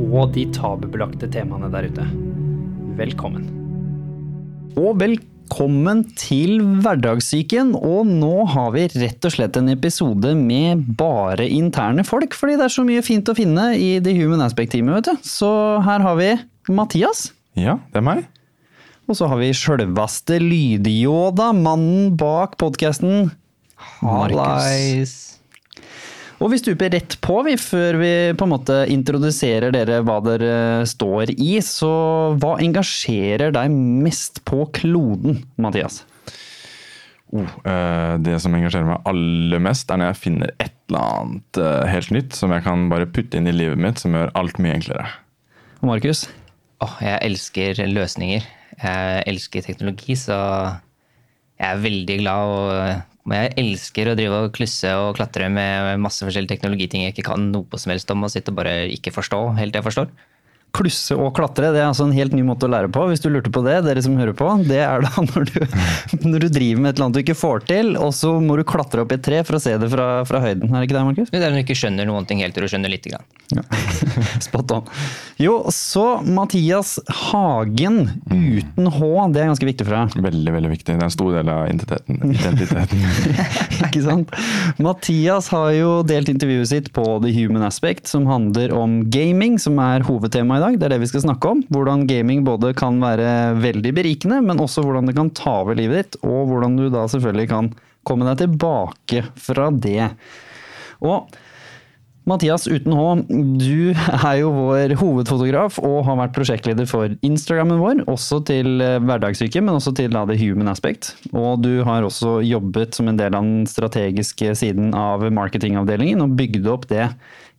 og de tabubelagte temaene der ute. Velkommen. Og velkommen til Hverdagssyken. Og nå har vi rett og slett en episode med bare interne folk, fordi det er så mye fint å finne i The Human Aspect-teamet, vet du. Så her har vi Mathias. Ja, det er meg. Og så har vi sjølveste Lydjåda, mannen bak podkasten. Markus. Og vi stuper rett på, vi, før vi på en måte introduserer dere hva dere står i. Så hva engasjerer deg mest på kloden, Mathias? Oh, eh, det som engasjerer meg aller mest, er når jeg finner et eller annet eh, helt nytt som jeg kan bare putte inn i livet mitt, som gjør alt mye enklere. Og Markus? Oh, jeg elsker løsninger. Jeg elsker teknologi, så jeg er veldig glad og men jeg elsker å drive og klusse og klatre med masse forskjellige teknologiting jeg ikke kan noe som helst om, og sitte og bare ikke forstå helt det jeg forstår. Klusse og klatre, det er altså en helt ny måte å lære på. Hvis du lurte på det, dere som hører på. Det er da når du, når du driver med et eller annet du ikke får til, og så må du klatre opp i et tre for å se det fra, fra høyden. Er det ikke det, Markus? Det er når du ikke skjønner noen ting helt til du skjønner lite grann. Ja. Spot on. Jo, så Mathias Hagen uten H, det er ganske viktig for deg. Veldig veldig viktig. Det er en stor del av identiteten. identiteten. Ikke sant? Mathias har jo delt intervjuet sitt på The Human Aspect, som handler om gaming, som er hovedtemaet dag. Det er det vi skal snakke om. Hvordan gaming både kan være veldig berikende, men også hvordan det kan ta over livet ditt, og hvordan du da selvfølgelig kan komme deg tilbake fra det. Og Mathias uten H, du er jo vår hovedfotograf og har vært prosjektleder for Instagrammen vår, også til Hverdagssyke, men også til The Human Aspect. Og du har også jobbet som en del av den strategiske siden av marketingavdelingen og bygde opp det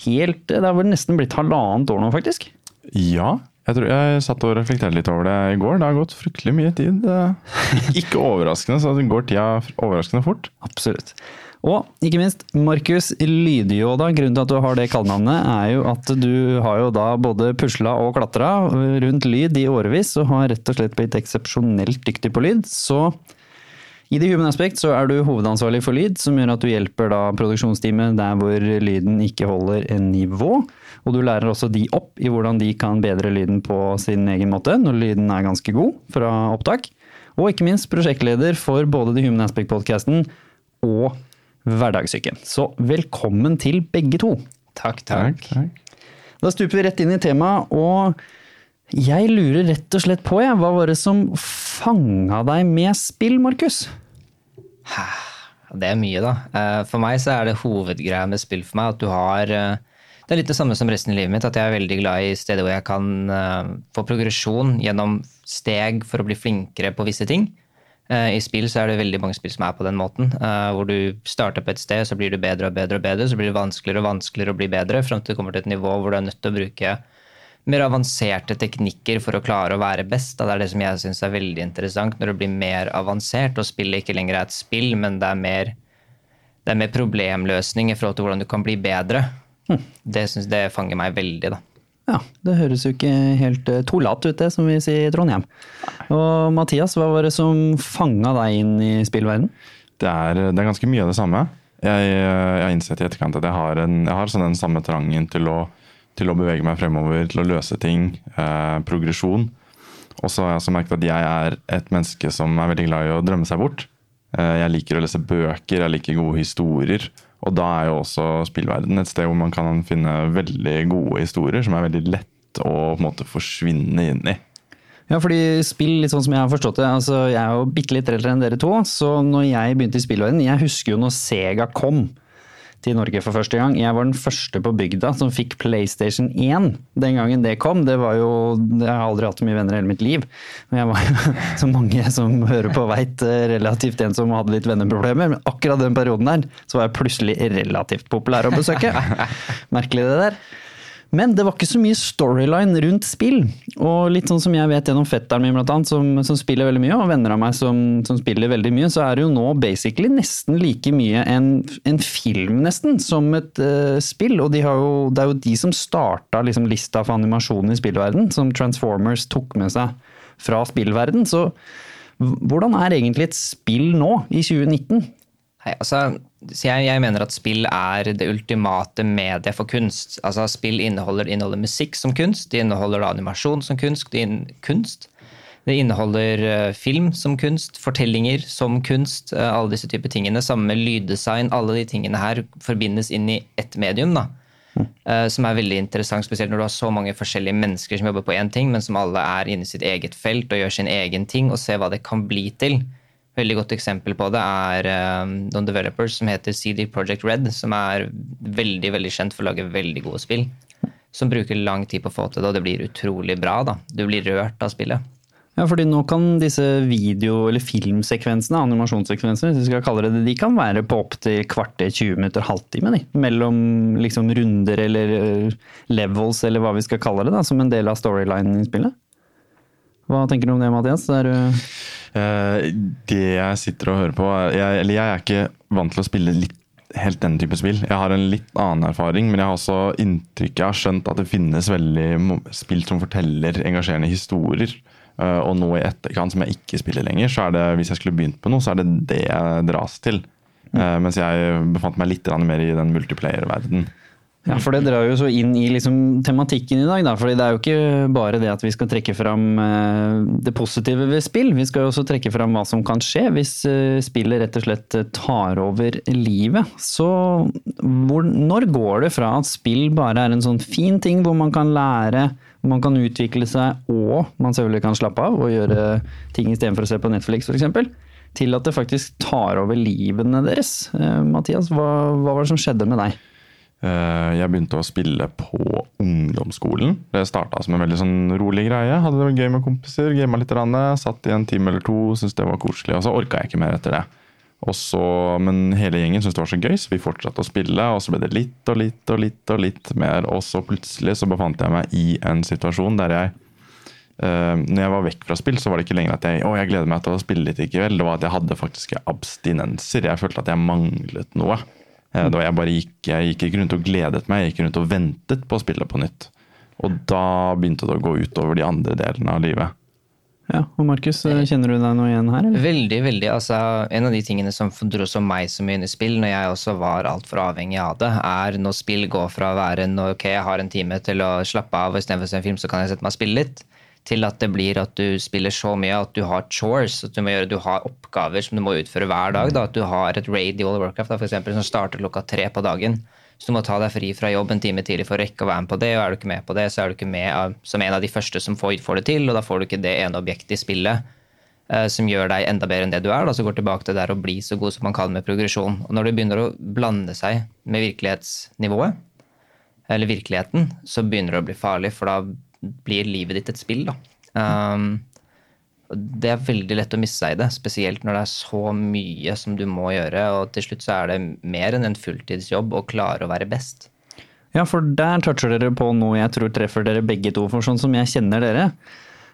helt Det har vel nesten blitt halvannet år nå, faktisk? Ja. Jeg, tror jeg satt og reflekterte litt over det i går. Det har gått fryktelig mye tid. Ikke overraskende, så det går tida overraskende fort. Absolutt. Og ikke minst, Markus Lydjåda. grunnen til at du har det kallenavnet, er jo at du har jo da både pusla og klatra rundt lyd i årevis, og har rett og slett blitt eksepsjonelt dyktig på lyd. Så i The Human Aspect så er du hovedansvarlig for lyd, som gjør at du hjelper da produksjonsteamet der hvor lyden ikke holder en nivå. Og du lærer også de opp i hvordan de kan bedre lyden på sin egen måte, når lyden er ganske god fra opptak. Og ikke minst prosjektleder for både The Human Aspect-podkasten og Hverdagssyken. Så velkommen til begge to. Takk, takk. takk. Da stuper vi rett inn i temaet, og jeg lurer rett og slett på, jeg, hva var det som fanga deg med spill, Markus? Det er mye, da. Eh, For meg så er det hovedgreia med spill for meg at du har eh, Det er litt det samme som resten av livet mitt, at jeg er veldig glad i steder hvor jeg kan eh, få progresjon gjennom steg for å bli flinkere på visse ting. I spill så er det veldig mange spill som er på den måten. Hvor du starter på et sted, så blir du bedre og bedre og bedre. Så blir det vanskeligere og vanskeligere å bli bedre, fram til du kommer til et nivå hvor du er nødt til å bruke mer avanserte teknikker for å klare å være best. Det er det som jeg syns er veldig interessant, når det blir mer avansert og spillet ikke lenger er et spill, men det er mer, det er mer problemløsning i forhold til hvordan du kan bli bedre. Det, synes, det fanger meg veldig, da. Ja, det høres jo ikke helt tullete tolat ut, det, som vi sier i Trondheim. Og Mathias, hva var det som fanga deg inn i spillverden? Det er, det er ganske mye av det samme. Jeg, jeg har innsett i etterkant at jeg har, en, jeg har sånn den samme trangen til å til å bevege meg fremover, til å løse ting. Eh, progresjon. Og så har jeg også merket at jeg er et menneske som er veldig glad i å drømme seg bort. Eh, jeg liker å lese bøker, jeg liker gode historier. Og da er jo også spillverden et sted hvor man kan finne veldig gode historier som er veldig lett å på en måte forsvinne inn i. Ja, fordi spill, litt sånn som jeg har forstått det, altså jeg er jo bitte litt eldre enn dere to, så når jeg begynte i spillverden, jeg husker jo når Sega kom til Norge for første gang. Jeg var den første på bygda som fikk PlayStation 1 den gangen det kom. Det var jo, Jeg har aldri hatt så mye venner i hele mitt liv. Men jeg var jo, som mange som hører på veit, relativt en som hadde litt venneproblemer. Men akkurat den perioden der så var jeg plutselig relativt populær å besøke. Merkelig det der. Men det var ikke så mye storyline rundt spill. Og litt sånn som jeg vet gjennom fetteren min, blant annet, som, som spiller veldig mye, og venner av meg som, som, spiller veldig mye, så er det jo nå basically nesten like mye en, en film, nesten, som et uh, spill. Og de jo, det er jo de som starta liksom, lista for animasjonen i spillverden, som Transformers tok med seg fra spillverden. Så hvordan er egentlig et spill nå, i 2019? Altså, jeg, jeg, mener at spill er det ultimate mediet for kunst. Altså, Spill inneholder, inneholder musikk som kunst, det inneholder animasjon som kunst. Det, in, kunst. det inneholder uh, film som kunst, fortellinger som kunst. Uh, alle disse typer tingene. Samme lyddesign. Alle de tingene her forbindes inn i ett medium. da. Uh, som er veldig interessant, spesielt når du har så mange forskjellige mennesker som jobber på én ting, men som alle er inne i sitt eget felt og gjør sin egen ting, og ser hva det kan bli til veldig godt eksempel på det er noen developers som heter CD Project Red, som er veldig veldig kjent for å lage veldig gode spill. Som bruker lang tid på å få til det, og det blir utrolig bra. da. Du blir rørt av spillet. Ja, fordi nå kan disse video- eller filmsekvensene, animasjonssekvensene, hvis vi skal kalle det det, de kan være på opptil kvarter, 20 minutter, halvtime. De. Mellom liksom runder eller eh, levels, eller hva vi skal kalle det, da, som en del av storylinen i spillet. Hva tenker du om det, Mathias? Er du Eh, det jeg sitter og hører på jeg, Eller jeg er ikke vant til å spille litt, helt den type spill. Jeg har en litt annen erfaring, men jeg har også inntrykk Jeg har skjønt at det finnes veldig spill som forteller engasjerende historier. Uh, og nå i etterkant, som jeg ikke spiller lenger, så er det hvis jeg skulle begynt på noe, så er det det jeg dras til. Uh, Mens jeg befant meg litt mer i den multiplayer-verdenen. Ja, for det drar jo så inn i liksom tematikken i dag, da. Fordi det er jo ikke bare det at vi skal trekke fram eh, det positive ved spill. Vi skal jo også trekke fram hva som kan skje hvis eh, spillet rett og slett eh, tar over livet. Så hvor, når går det fra at spill bare er en sånn fin ting hvor man kan lære, man kan utvikle seg, og man selvfølgelig kan slappe av og gjøre ting istedenfor å se på Netflix f.eks., til at det faktisk tar over livene deres? Mathias, hva, hva var det som skjedde med deg? Eh, jeg begynte å spille på ungdomsskolen. Det starta som en veldig sånn rolig greie. Hadde det gøy med kompiser, gama litt. Satt i en time eller to, syntes det var koselig. Og så orka jeg ikke mer etter det. Også, men hele gjengen syntes det var så gøy, så vi fortsatte å spille. Og så ble det litt og litt og litt og litt mer. Og så plutselig så befant jeg meg i en situasjon der jeg Uh, når jeg var vekk fra spill, så var det ikke lenger at jeg å, jeg gleder meg til å spille litt i kveld. Det var at jeg hadde faktisk abstinenser. Jeg følte at jeg manglet noe. Eh, da jeg bare gikk, jeg gikk ikke rundt og gledet meg, jeg gikk rundt og ventet på å spille på nytt. Og da begynte det å gå utover de andre delene av livet. Ja, og Markus, eh, kjenner du deg noe igjen her? Eller? Veldig, veldig. Altså, en av de tingene som dro så meg så mye inn i spill, når jeg også var altfor avhengig av det, er når spill går fra å være en ok, jeg har en time til å slappe av, og istedenfor å se en film, så kan jeg sette meg og spille litt, til at det blir at du spiller så mye at du har chores, at du, må gjøre, du har oppgaver som du må utføre hver dag. Da. At du har et raid i All Workcraft da, for eksempel, som starter klokka tre på dagen. Så du må ta deg fri fra jobb en time tidlig for å rekke å være med på det. Og er du ikke med på det, så er du ikke med som en av de første som får, får det til, og da får du ikke det ene objektet i spillet eh, som gjør deg enda bedre enn det du er. Da, så går tilbake til det der å bli så god som man kan med progresjon. Og når du begynner å blande seg med virkelighetsnivået, eller virkeligheten, så begynner det å bli farlig, for da blir livet ditt et spill. da. Um, det er veldig lett å miste seg i det, spesielt når det er så mye som du må gjøre. Og til slutt så er det mer enn en fulltidsjobb å klare å være best. Ja, for der toucher dere på noe jeg tror treffer dere begge to. For sånn som jeg kjenner dere,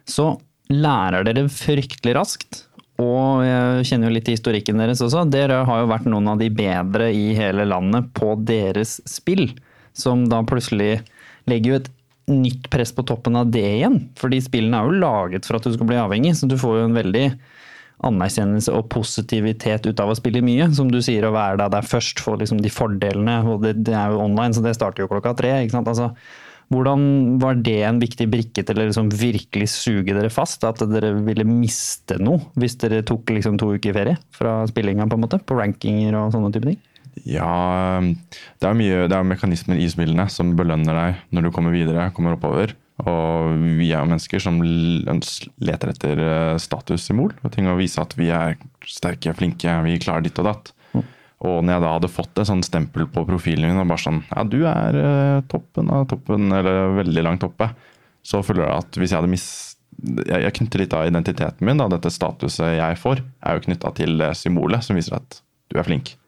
så lærer dere fryktelig raskt. Og jeg kjenner jo litt til historikken deres også. Dere har jo vært noen av de bedre i hele landet på deres spill. Som da plutselig legger jo et nytt press på toppen av det igjen. Fordi spillene er jo laget for at du skal bli avhengig, så du får jo en veldig anerkjennelse og positivitet ut av å spille mye. Som du sier, å være der, først, få liksom de fordelene. og det, det, er jo online, så det starter jo klokka tre. ikke sant? Altså, hvordan var det en viktig brikke til å liksom virkelig suge dere fast? At dere ville miste noe hvis dere tok liksom to uker ferie fra spillinga, på en måte? På rankinger og sånne type ting? Ja, det er mye det er mekanismer i spillene som belønner deg når du kommer videre, kommer oppover. Og vi er jo mennesker som leter etter status statussymbol. Og ting å vise at vi er sterke, flinke, vi klarer ditt og datt. Mm. Og når jeg da hadde fått et sånn stempel på profilen min og bare sånn Ja, du er uh, toppen av toppen, eller veldig langt oppe. Så føler jeg at hvis jeg hadde mis... Jeg, jeg knytter litt av identiteten min, da, dette statuset jeg får, er jo knytta til symbolet som viser at du er flink.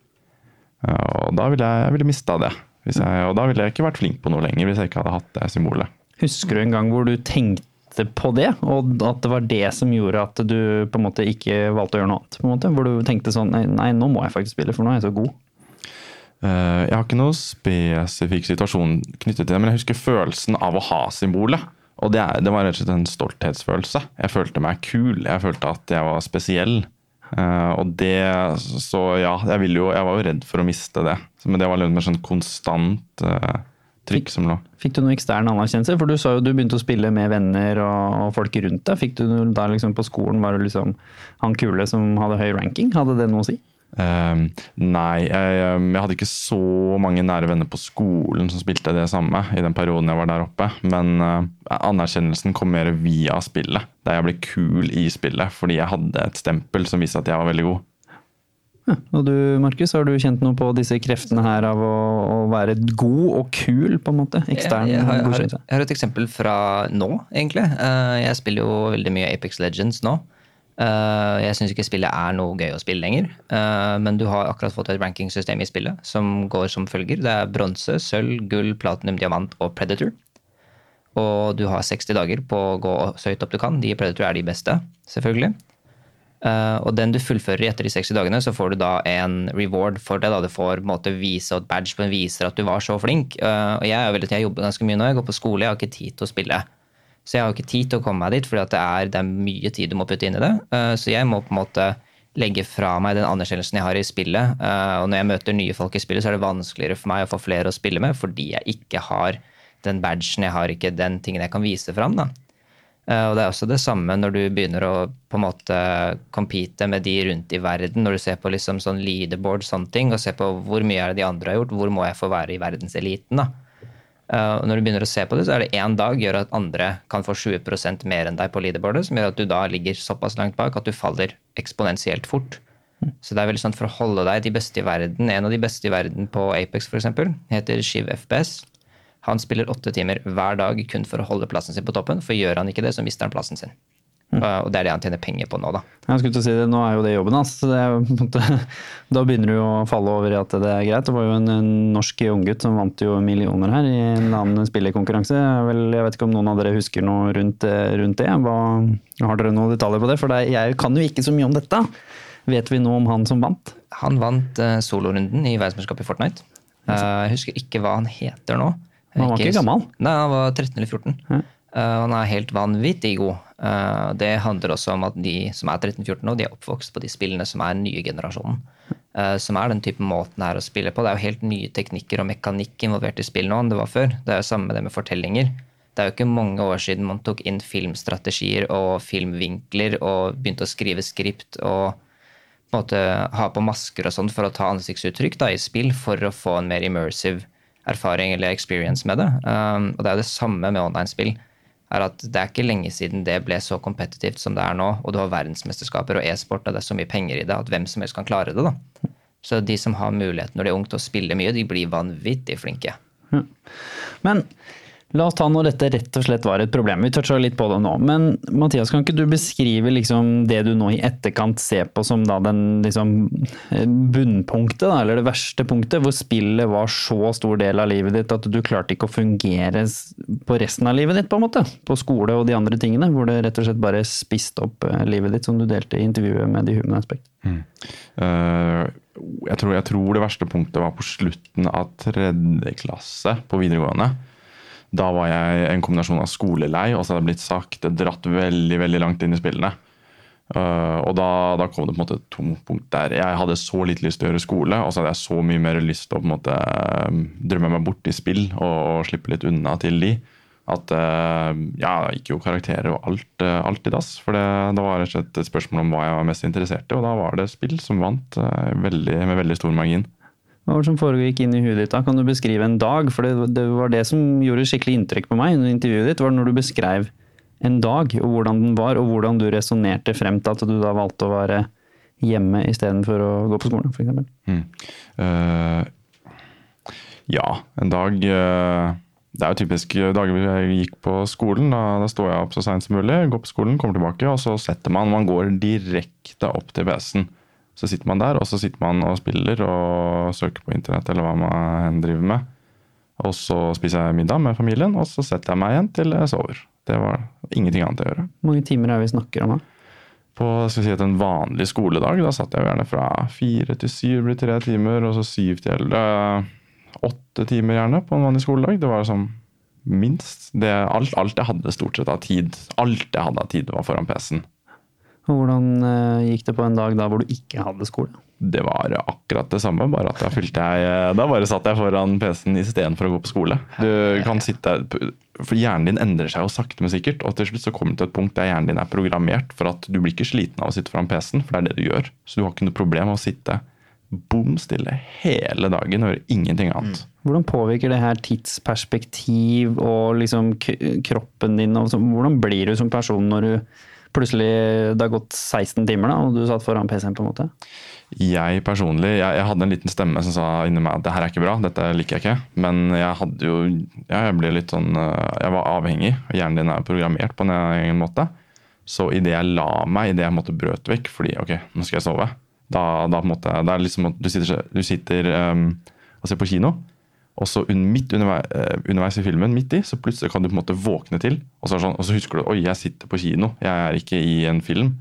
Og da ville jeg, jeg ville mista det. Jeg, og da ville jeg ikke vært flink på noe lenger hvis jeg ikke hadde hatt det symbolet. Husker du en gang hvor du tenkte på det, og at det var det som gjorde at du på en måte ikke valgte å gjøre noe annet? på en måte? Hvor du tenkte sånn nei, nei, nå må jeg faktisk spille, for nå er jeg så god. Eh, Jeg har ikke noe spesifikk situasjon knyttet til det, men jeg husker følelsen av å ha symbolet. Og det, er, det var rett og slett en stolthetsfølelse. Jeg følte meg kul, jeg følte at jeg var spesiell. Eh, og det Så ja, jeg, ville jo, jeg var jo redd for å miste det. Så, men det var litt mer sånn konstant eh, trykk som lå. Fikk du noe ekstern anerkjennelse? For du sa jo du begynte å spille med venner og, og folk rundt deg. Fikk du noe da liksom på skolen, var du liksom han kule som hadde høy ranking? Hadde det noe å si? Eh, nei, jeg, jeg hadde ikke så mange nære venner på skolen som spilte det samme i den perioden jeg var der oppe. Men uh, anerkjennelsen kom mer via spillet. Der jeg ble kul i spillet fordi jeg hadde et stempel som viste at jeg var veldig god. Ja. Og du Markus, har du kjent noe på disse kreftene her av å, å være god og kul, på en måte? Ekstern jeg, jeg, har, jeg, har, jeg har et eksempel fra nå, egentlig. Uh, Jeg spiller jo veldig mye Apex Legends nå. Eh, Jeg syns ikke spillet er noe gøy å spille lenger. Eh, Men du har akkurat fått et rankingsystem i spillet som går som følger. Det er bronse, sølv, gull, platinum, diamant og predator. Og du har 60 dager på å gå så høyt opp du kan. De i predator er de beste, selvfølgelig. Eh, og den du fullfører etter de 60 dagene, så får du da en reward for det. da Du får en måte vise et badge som viser at du var så flink. Og jeg, veldig, jeg jobber ganske mye nå, jeg går på skole, jeg har ikke tid til å spille. Så jeg har ikke tid til å komme meg dit, fordi det det er mye tid du må putte inn i det. Eh, så jeg må på en måte legge fra meg den anerkjennelsen jeg har i spillet. Eh, Og når jeg møter nye folk i spillet, så er det vanskeligere for meg å få flere å spille med, fordi jeg ikke har den badgen, jeg har ikke den tingen jeg kan vise fram. da. Eh, Og det er også det samme når du begynner å på en måte compete med de rundt i verden, når du ser på liksom sånn leaderboard sånne ting, og ser på hvor mye er det de andre har gjort, hvor må jeg få være i verdenseliten. da. Eh, Og når du begynner å se på det, så er det én dag gjør at andre kan få 20% mer enn deg på leaderboardet, som gjør at du da ligger såpass langt bak at du faller eksponentielt fort. Så det er veldig sånn for å holde deg de beste i verden. En av de beste i verden på Apex eksempel, heter Shiv FPS. Han spiller åtte timer hver dag kun for å holde plassen sin på toppen. For gjør han ikke det, så mister han plassen sin. Uh, Og det er det han tjener penger på nå, da. Jeg skulle til å si det, Nå er jo det jobben hans. så det jo på en måte, Da begynner du å falle over i at det er greit. Det var jo en, en norsk unggutt som vant jo millioner her i en annen spillekonkurranse. Vel, jeg vet ikke om noen av dere husker noe rundt, eh, rundt det? Hva, har dere noen detaljer på det? For det, jeg kan jo ikke så mye om dette. Vet vi noe om han som vant? Han vant uh, solorunden i verdensmesterskapet i Fortnite. Uh, jeg husker ikke hva han heter nå. Han var ikke gammel? Nei, han var 13 eller 14. Ja. Uh, han er helt vanvittig god. Uh, det handler også om at de som er 13-14 nå, de er oppvokst på de spillene som er den nye generasjonen. Uh, som er den typen måten her å spille på. Det er jo helt nye teknikker og mekanikk involvert i spill nå enn det var før. Det er jo samme med det med fortellinger. Det er jo ikke mange år siden man tok inn filmstrategier og filmvinkler og begynte å skrive skript og på en måte ha på masker og sånn for å ta ansiktsuttrykk da, i spill for å få en mer immersive erfaring eller experience med det. Og det er det samme med online-spill. Er at Det er ikke lenge siden det ble så kompetitivt som det er nå, og du har verdensmesterskaper og e-sport, og det er så mye penger i det at hvem som helst kan klare det. da. Så de som har muligheten når de er unge til å spille mye, de blir vanvittig flinke. Men la oss ta når dette rett og slett var et problem. Vi toucha litt på det nå. Men Mathias, kan ikke du beskrive liksom det du nå i etterkant ser på som da den liksom bunnpunktet, da, eller det verste punktet, hvor spillet var så stor del av livet ditt at du klarte ikke å fungere på resten av livet ditt, på en måte? På skole og de andre tingene, hvor det rett og slett bare spiste opp eh, livet ditt, som du delte i intervjuet med The Human Aspect. Eh, jeg, tror, jeg tror det verste punktet var på slutten av tredje klasse på videregående. Da var jeg en kombinasjon av skolelei og så hadde jeg blitt sakte dratt veldig veldig langt inn i spillene. Uh, og da, da kom det på en måte et tomt punkt der. Jeg hadde så litt lyst til å gjøre skole, og så hadde jeg så mye mer lyst til å på en måte eh, drømme meg bort i spill og, og slippe litt unna til de. At uh, ja, det gikk jo karakterer og alt, uh, alt i dass. For det, det var rett og slett et spørsmål om hva jeg var mest interessert i, og da var det spill som vant uh, veldig, med veldig stor margin. Hva var det som foregikk inn i huet ditt da? Kan du beskrive en dag? For det, det var det som gjorde skikkelig inntrykk på meg under intervjuet ditt, var når du beskrev en dag, og hvordan den var, og hvordan du resonnerte frem til at du da valgte å være hjemme istedenfor å gå på skolen, f.eks. Mm. Uh, ja, en dag uh, Det er jo typisk dager hvor jeg gikk på skolen. Da, da står jeg opp så seint som mulig, går på skolen, kommer tilbake, og så setter man Man går direkte opp til PC-en. Så sitter man der, og så sitter man og spiller og søker på internett eller hva man driver med. Og så spiser jeg middag med familien, og så setter jeg meg igjen til jeg sover. Det var ingenting annet å gjøre. Hvor mange timer er det vi snakker om? da? På skal si, en vanlig skoledag da satt jeg gjerne fra fire til syv blir tre timer, og så syv til elleve. Åtte timer gjerne på en vanlig skoledag. Det var som minst. Det, alt, alt jeg hadde stort sett av tid, alt jeg hadde av tid var foran PC-en. Hvordan eh, gikk det på en dag da hvor du ikke hadde skole? Det var akkurat det samme, bare at da fylte jeg Da bare satt jeg foran PC-en istedenfor å gå på skole. Du kan sitte For hjernen din endrer seg jo sakte, men sikkert. Og til slutt så kommer du til et punkt der hjernen din er programmert for at du blir ikke sliten av å sitte foran PC-en, for det er det du gjør. Så du har ikke noe problem med å sitte bom stille hele dagen og gjøre ingenting annet. Hvordan påvirker det her tidsperspektiv og liksom kroppen din? Og så, hvordan blir du som person når du plutselig det har gått 16 timer da, og du satt foran PC-en? på en måte? Jeg personlig, jeg, jeg, hadde en liten stemme som sa inni meg at det her er ikke bra, dette liker jeg ikke. Men jeg hadde jo ja, jeg ble litt sånn Jeg var avhengig. Hjernen din er programmert på en egen måte. Så idet jeg la meg, idet jeg måtte brøt vekk fordi ok, nå skal jeg sove, da, da på en måte, det er liksom Du sitter, du sitter um, og ser på kino. Og så midt underveis, underveis, i filmen, midt i, så plutselig kan du på en måte våkne til. Og så, sånn, og så husker du oi, jeg sitter på kino, jeg er ikke i en film.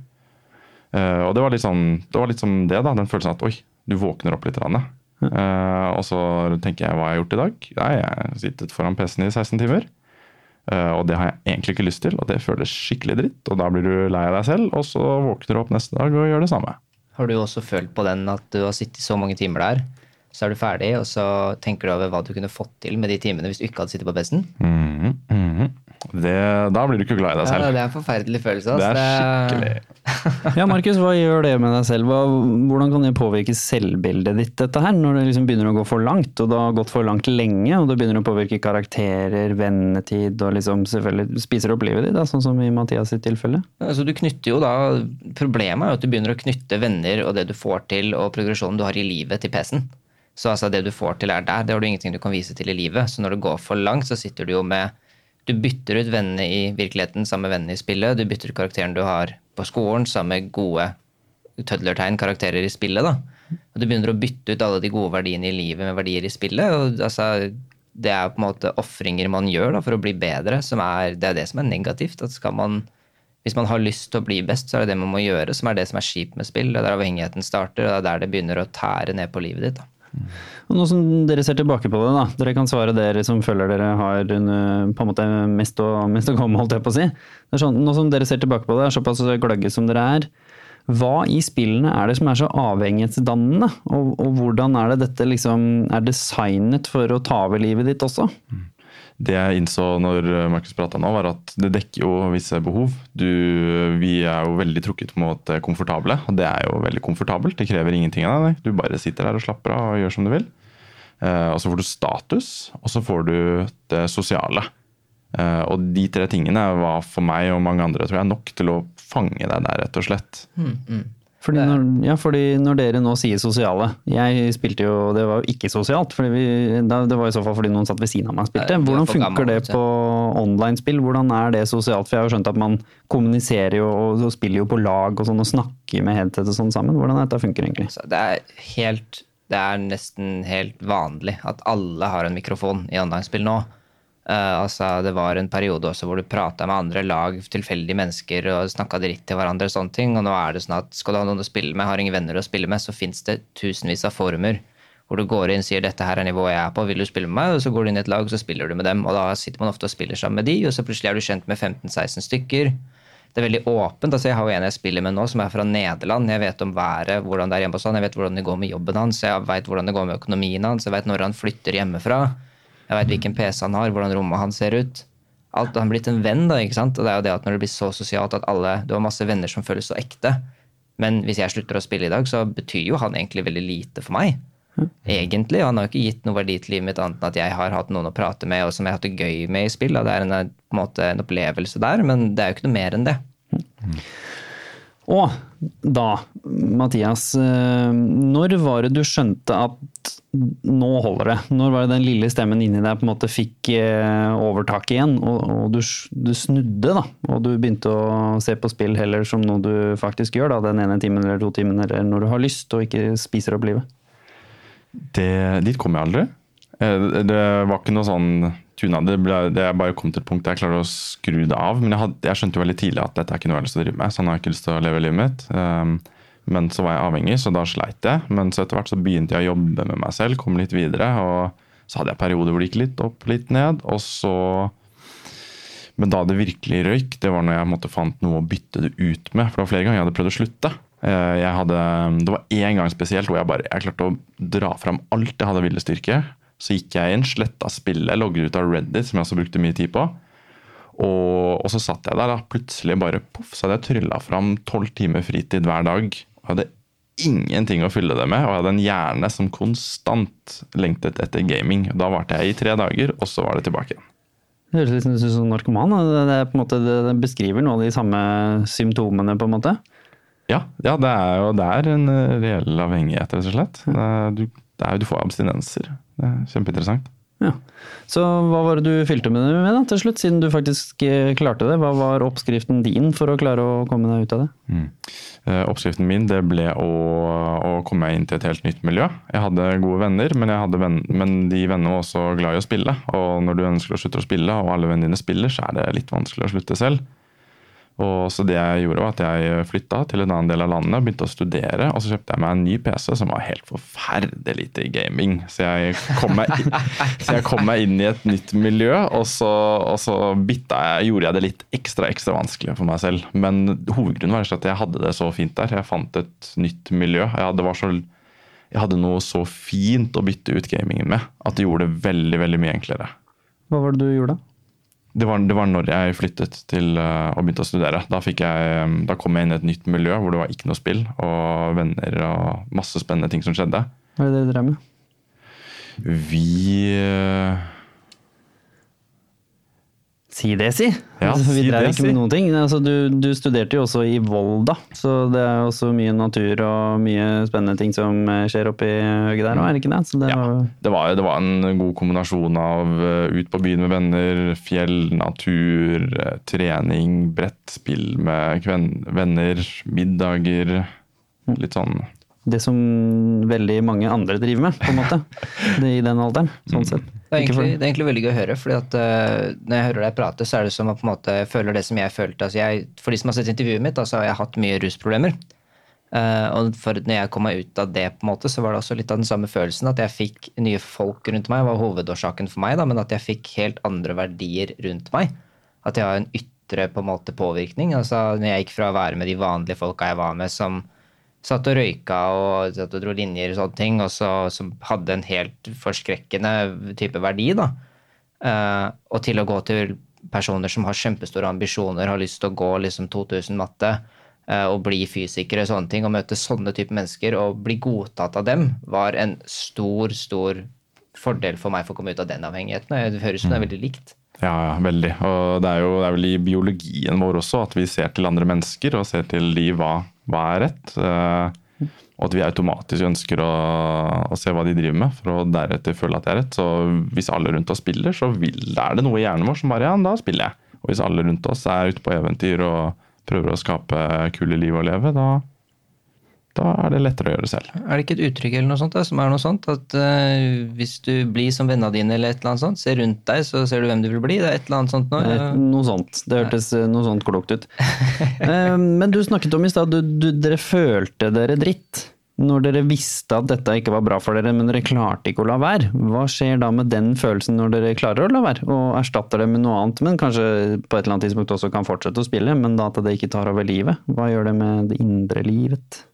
Uh, og det var litt sånn det var litt som det, da. Den følelsen at oi, du våkner opp litt. Uh, og så tenker jeg hva jeg har gjort i dag. Nei, jeg har sittet foran PC-en i 16 timer. Uh, og det har jeg egentlig ikke lyst til, og det føles skikkelig dritt. Og da blir du lei av deg selv, og så våkner du opp neste dag og gjør det samme. Har du også følt på den at du har sittet så mange timer der, så er du ferdig, og så tenker du over hva du kunne fått til med de timene hvis du ikke hadde sittet på PC-en? Mm -hmm, mm -hmm. da blir du ikke glad i deg selv. Ja, det er en forferdelig følelse. Altså. Det er skikkelig. ja, Markus, hva gjør det med deg selv? Hva, hvordan kan det påvirke selvbildet ditt, dette her, når det liksom begynner å gå for langt, og det har gått for langt lenge, og det begynner å påvirke karakterer, vennetid, og liksom selvfølgelig spiser opp livet ditt, da, sånn som i Mathias sitt tilfelle? Altså, du knytter jo da, Problemet er jo at du begynner å knytte venner og det du får til, og progresjonen du har i livet, til PC-en. Så altså det du får til, er der. Det har du ingenting du kan vise til i livet. Så når det går for langt, så sitter du jo med Du bytter ut vennene i virkeligheten sammen med vennene i spillet. Du bytter ut karakteren du har på skolen sammen med gode tødlertegn karakterer i spillet. da. Og du begynner å bytte ut alle de gode verdiene i livet med verdier i spillet. og altså det er på en måte ofringer man gjør da, for å bli bedre. Er, det er det som er negativt. man, Hvis man har lyst til å bli best, så er det det man må gjøre, som er det som er kjipt med spill. Det er der avhengigheten starter, og det er der det begynner å tære ned på livet ditt. da. Og nå som dere ser tilbake på det, da. Dere kan svare dere som føler dere har på en måte mest å, mest å komme, holdt jeg på å si. Sånn, nå som dere ser tilbake på det, er såpass gløgge som dere er. Hva i spillene er det som er så avhengighetsdannende? Og, og hvordan er det dette liksom er designet for å ta over livet ditt også? Det jeg innså når Markus prata nå, var at det dekker jo visse behov. Du, vi er jo veldig trukket mot det komfortable, og det er jo veldig komfortabelt. Det krever ingenting av deg. Du bare sitter der og slapper av og gjør som du vil. Eh, og så får du status, og så får du det sosiale. Eh, og de tre tingene var for meg og mange andre tror jeg, nok til å fange deg der, rett og slett. Mm, mm. Fordi når, ja, fordi når dere nå sier sosiale Jeg spilte jo Det var jo ikke sosialt. Vi, det var i så fall fordi noen satt ved siden av meg og spilte. Hvordan funker det på online-spill? Hvordan er det sosialt? For jeg har jo skjønt at man kommuniserer jo og, og spiller jo på lag og sånn og snakker med headset og sånn sammen. Hvordan er dette funker egentlig? Det er helt Det er nesten helt vanlig at alle har en mikrofon i online-spill nå. Eh, altså, det var en periode også hvor du prata med andre lag, tilfeldige mennesker, og snakka dritt til hverandre. og sånne ting, Og nå er det sånn at skal du ha noen å spille med, har ingen venner å spille med, så fins det tusenvis av forumer hvor du går inn og sier dette her er nivået jeg er på, vil du spille med meg? Og så går du inn i et lag, og så spiller du med dem. Og da sitter man ofte og spiller sammen med de, og så plutselig er du kjent med 15-16 stykker. Det er veldig åpent. altså Jeg har jo en jeg spiller med nå, som er fra Nederland. Jeg vet om været, hvordan det er hjemme hos han, jeg vet hvordan det går med jobben hans, jeg vet hvordan det går med økonomien hans, jeg veit når han flytter hjemmefra. Jeg vet hvilken PC han har, hvordan rommet hans ser ut. Alt, Han er blitt en venn, da. ikke sant? Og det er jo det at når det blir så sosialt at alle Du har masse venner som føles så ekte. Men hvis jeg slutter å spille i dag, så betyr jo han egentlig veldig lite for meg. Egentlig. Han har jo ikke gitt noe verdi til livet mitt annet enn at jeg har hatt noen å prate med, og som jeg har hatt det gøy med i spill. Da. det er en, på en, måte, en opplevelse der, men det er jo ikke noe mer enn det. Og da, Mathias, eh, når var det du skjønte at nå holder det? Når var det den lille stemmen inni deg på en måte fikk eh, overtak igjen, og, og du, du snudde, da? Og du begynte å se på spill heller som noe du faktisk gjør, da, den ene timen eller to timen, eller når du har lyst og ikke spiser opp livet? Det, dit kom jeg aldri. Eh, Det var ikke noe sånn tuna. Det, ble, det jeg bare kom til et punkt der jeg klarte å skru det av. Men jeg, hadde, jeg skjønte jo veldig tidlig at dette er ikke noe jeg har lyst til å drive med. Sånn har jeg ikke lyst til å leve livet mitt. Um, men så var jeg avhengig, så da sleit jeg. Men så etter hvert så begynte jeg å jobbe med meg selv, kom litt videre. Og så hadde jeg perioder hvor det gikk litt opp, litt ned. Og så Men da det virkelig røyk, det var når jeg måtte fant noe å bytte det ut med. For det var flere ganger jeg hadde prøvd å slutte. Eh, hadde, det var én gang spesielt hvor jeg bare jeg klarte å dra fram alt jeg hadde viljestyrke. Så gikk jeg inn, sletta spillet, logget ut av Reddit, som jeg også brukte mye tid på. Og, og så satt jeg der, da. Plutselig bare poff, så hadde jeg trylla fram tolv timer fritid hver dag. Og hadde ingenting å fylle det med, og jeg hadde en hjerne som konstant lengtet etter gaming. Da varte jeg i tre dager, og så var det tilbake igjen. Det høres litt ut som narkoman. Det, måte, det, beskriver noen av de samme symptomene, på en måte. Ja, ja det er jo det er en eh, reell avhengighet, rett og slett. Det du, det er, du får abstinenser. Det er kjempeinteressant. Ja. Så hva var det du fylte med det med da, til slutt, siden du faktisk eh, klarte det? Hva var oppskriften din for å klare å komme deg ut av det? Eh, Oppskriften min det ble å, å komme meg inn til et helt nytt miljø. Jeg hadde gode venner, men, hadde venn, men de vennene var også glad i å spille. Og når du ønsker å slutte å spille, og alle vennene dine spiller, så er det litt vanskelig å slutte selv. Og så det jeg gjorde var at jeg flytta til en annen del av landet, begynte å studere, og så kjøpte jeg meg en ny PC som var helt forferdelig lite gaming. Så jeg kom meg, inn, jeg kom meg inn i et nytt miljø, og så, og så jeg, gjorde jeg det litt ekstra ekstra vanskelig for meg selv. Men hovedgrunnen var at jeg hadde det så fint der. Jeg fant et nytt miljø. Jeg hadde, så, jeg hadde noe så fint å bytte ut gamingen med at det gjorde det veldig, veldig mye enklere. Hva var det du gjorde da? Det var, det var når jeg flyttet til uh, og begynte å studere. Da, jeg, um, da kom jeg inn i et nytt miljø hvor det var ikke noe spill og venner og masse spennende ting som skjedde. Hva er det dere drev med? Vi uh, Si det, si! Ja, Altså, vi si drev ikke med noen ting. Altså, du, du studerte jo også i Volda, så det er også mye natur og mye spennende ting som eh, skjer oppi høyet der òg, er det ikke det? Så det ja, var, det, var, det var en god kombinasjon av uh, ut på byen med venner, fjell, natur, uh, trening, brettspill med venner, middager. Litt sånn det som veldig mange andre driver med, på en måte. I den alderen, sånn sett. Det er, egentlig, det er egentlig veldig gøy å høre, fordi at uh, når jeg hører deg prate, så er det som å på en måte føler det som jeg følte. Altså jeg, for de som har sett intervjuet mitt, altså, så har jeg hatt mye rusproblemer. Uh, og for når jeg kom meg ut av det, på en måte, så var det også litt av den samme følelsen. At jeg fikk nye folk rundt meg, var hovedårsaken for meg, da, men at jeg fikk helt andre verdier rundt meg. At jeg har en ytre på en måte påvirkning. Altså når jeg gikk fra å være med de vanlige folka jeg var med, som satt og røyka og satt og dro linjer og sånne ting, og så, som hadde en helt forskrekkende type verdi, da. Uh, og til å gå til personer som har kjempestore ambisjoner, har lyst til å gå liksom 2000 matte uh, og bli fysikere og sånne ting, og møte sånne type mennesker og bli godtatt av dem, var en stor, stor fordel for meg for å komme ut av den avhengigheten. Det høres ut som det er veldig likt. Ja, ja, veldig. Og det er jo det er vel i biologien vår også at vi ser til andre mennesker og ser til de hva, hva er rett. eh, Og at vi automatisk ønsker å, å se hva de driver med, for å deretter føle at det er rett. Så hvis alle rundt oss spiller, så vil, er det noe i hjernen vår som bare ja, da spiller jeg. Og hvis alle rundt oss er ute på eventyr og prøver å skape kule liv å leve, da, da er det lettere å gjøre det selv. Er det ikke et uttrykk eller noe sånt da, som er noe sånt? At uh, hvis du blir som vennene dine eller et eller annet sånt, se rundt deg, så ser du hvem du vil bli? Det er et eller annet sånt nå? Noe sånt. Det hørtes eh, noe sånt klokt ut. uh, Men du snakket om i stad du, du, dere følte dere dritt. Når dere visste at dette ikke var bra for dere, men dere klarte ikke å la være. Hva skjer da med den følelsen når dere klarer å la være, og erstatter det med noe annet, men kanskje på et eller annet tidspunkt også kan fortsette å spille, men da at det ikke tar over livet? Hva gjør det med det indre livet?